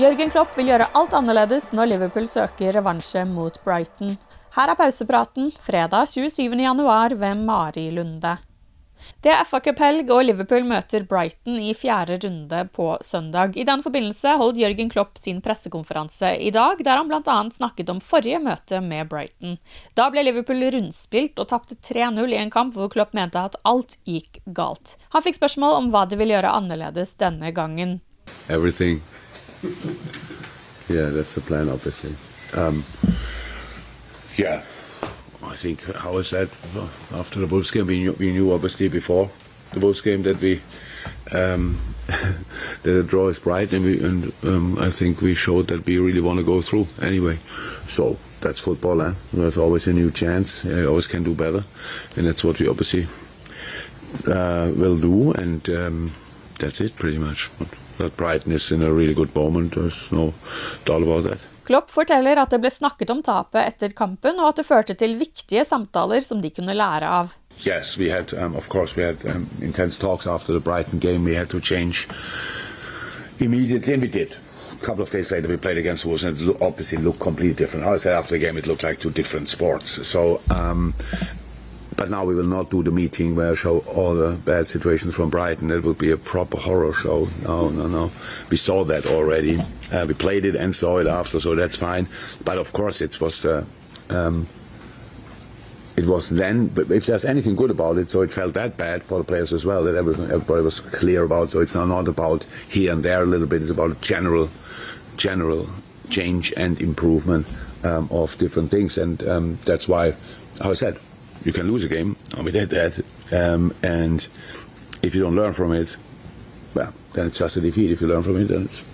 Jørgen Klopp vil gjøre alt annerledes når Liverpool søker revansje mot Brighton. Her er pausepraten fredag 27.1 ved Mari Lunde. Det er FA Cup-helg, og Liverpool møter Brighton i fjerde runde på søndag. I den forbindelse holdt Jørgen Klopp sin pressekonferanse i dag, der han bl.a. snakket om forrige møte med Brighton. Da ble Liverpool rundspilt og tapte 3-0 i en kamp hvor Klopp mente at alt gikk galt. Han fikk spørsmål om hva de vil gjøre annerledes denne gangen. Everything. Yeah, that's the plan, obviously. Um, yeah, I think how I said after the Wolves game, we knew, we knew obviously before the Wolves game that we um, that a draw is bright, and, we, and um, I think we showed that we really want to go through anyway. So that's football, eh? There's always a new chance. You always can do better, and that's what we obviously uh, will do. And um, that's it, pretty much. Really good moment. No doubt about that. Klopp forteller at det ble snakket om tapet etter kampen, og at det førte til viktige samtaler som de kunne lære av. Yes, we had, um, of course, we had um, intense talks after the Brighton game. We had to change immediately, and we did. A couple of days later, we played against Wolves, and it obviously looked completely different. I said after the game, it looked like two different sports. So, um, but now we will not do the meeting where I show all the bad situations from Brighton. That would be a proper horror show. No, no, no. We saw that already. Uh, we played it and saw it after, so that's fine. But of course, it was. Uh, um, it was then, but if there's anything good about it, so it felt that bad for the players as well that everybody was clear about. So it's not about here and there a little bit. It's about general, general change and improvement um, of different things, and um, that's why, I said, you can lose a game, and we did that. Um, and if you don't learn from it, well, then it's just a defeat. If you learn from it, then it's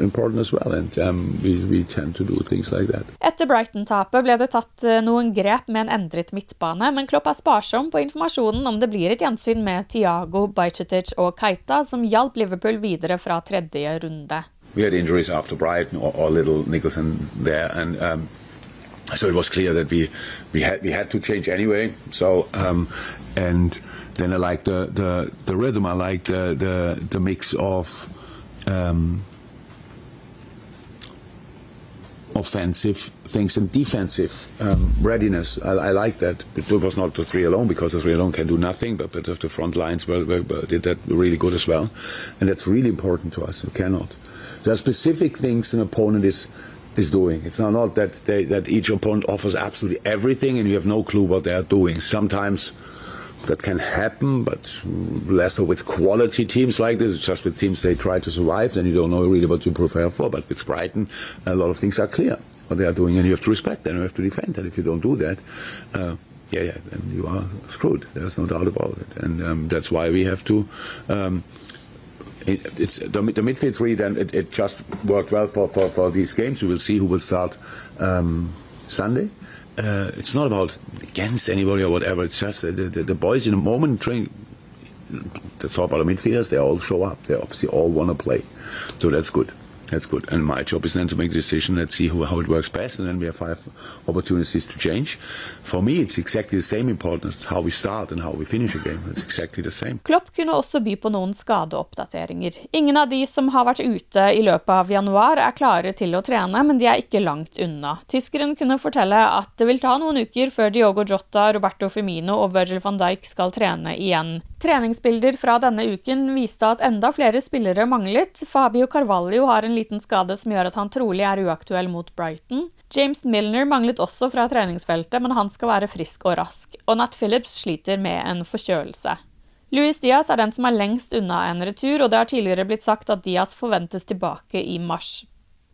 important as well. And um, we, we tend to do things like that. Etter Brighton-tapet ble det tatt eh, noen grep med en endret midtbane, men Klopp er sparsom på informasjonen om det blir et gjensyn med Tiago, Bajcetic og Keita, som hjalp Liverpool videre fra tredje runde. We had injuries after Brighton or, or little Nicholson there, and um, so it was clear that we we had we had to change anyway. So um, and then I like the, the the rhythm. I like the the, the mix of um, offensive things and defensive um, readiness. I, I, like that. It was not the three alone because the three alone can do nothing, but, but the front lines were, were, did that really good as well, and that's really important to us. You cannot. There are specific things an opponent is is doing. It's not, not that they, that each opponent offers absolutely everything and you have no clue what they are doing. Sometimes that can happen, but lesser with quality teams like this. It's just with teams they try to survive, then you don't know really what to prepare for. But with Brighton, a lot of things are clear what they are doing, and you have to respect them. You have to defend that. If you don't do that, uh, yeah, yeah, then you are screwed. There's no doubt about it, and um, that's why we have to. Um, it, it's the, the, midfield three. Then it, it, just worked well for, for, for these games. We will see who will start um, Sunday. Uh, it's not about against anybody or whatever. It's just the, the, the boys in the moment train. that's all about the midfielders. They all show up. They obviously all want to play, so that's good. That's good. And my job is then to make the decision. Let's see who, how it works best, and then we have five opportunities to change. For me, it's exactly the same importance how we start and how we finish a game. It's exactly the same. Klopp kunne også by på noen skadeoppdateringer. Ingen av de som har vært ute i løpet av januar er klare til å trene, men de er ikke langt unna. Tyskeren kunne fortelle at det vil ta noen uker før Diogo Jota, Roberto Firmino og Virgil van Dijk skal trene igjen. Treningsbilder fra denne uken viste at enda flere spillere manglet. Fabio Carvalho har en liten skade som gjør at han trolig er uaktuell mot Brighton. James Milner manglet også fra treningsfeltet, men han skal være frisk og rask. Og Nat Phillips sliter med en forkjølelse. Luis Diaz er den som er lengst unna en retur, og det har tidligere blitt sagt at Diaz forventes tilbake i mars.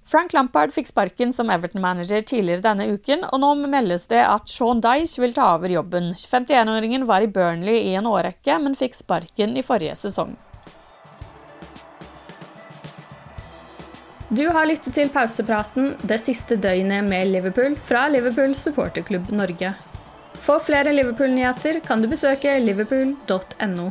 Frank Lampard fikk sparken som Everton-manager tidligere denne uken, og nå meldes det at Sean Dyche vil ta over jobben. 51-åringen var i Burnley i en årrekke, men fikk sparken i forrige sesong. Du har lyttet til pausepraten det siste døgnet med Liverpool fra Liverpool supporterklubb Norge. For flere Liverpool-nyheter kan du besøke liverpool.no.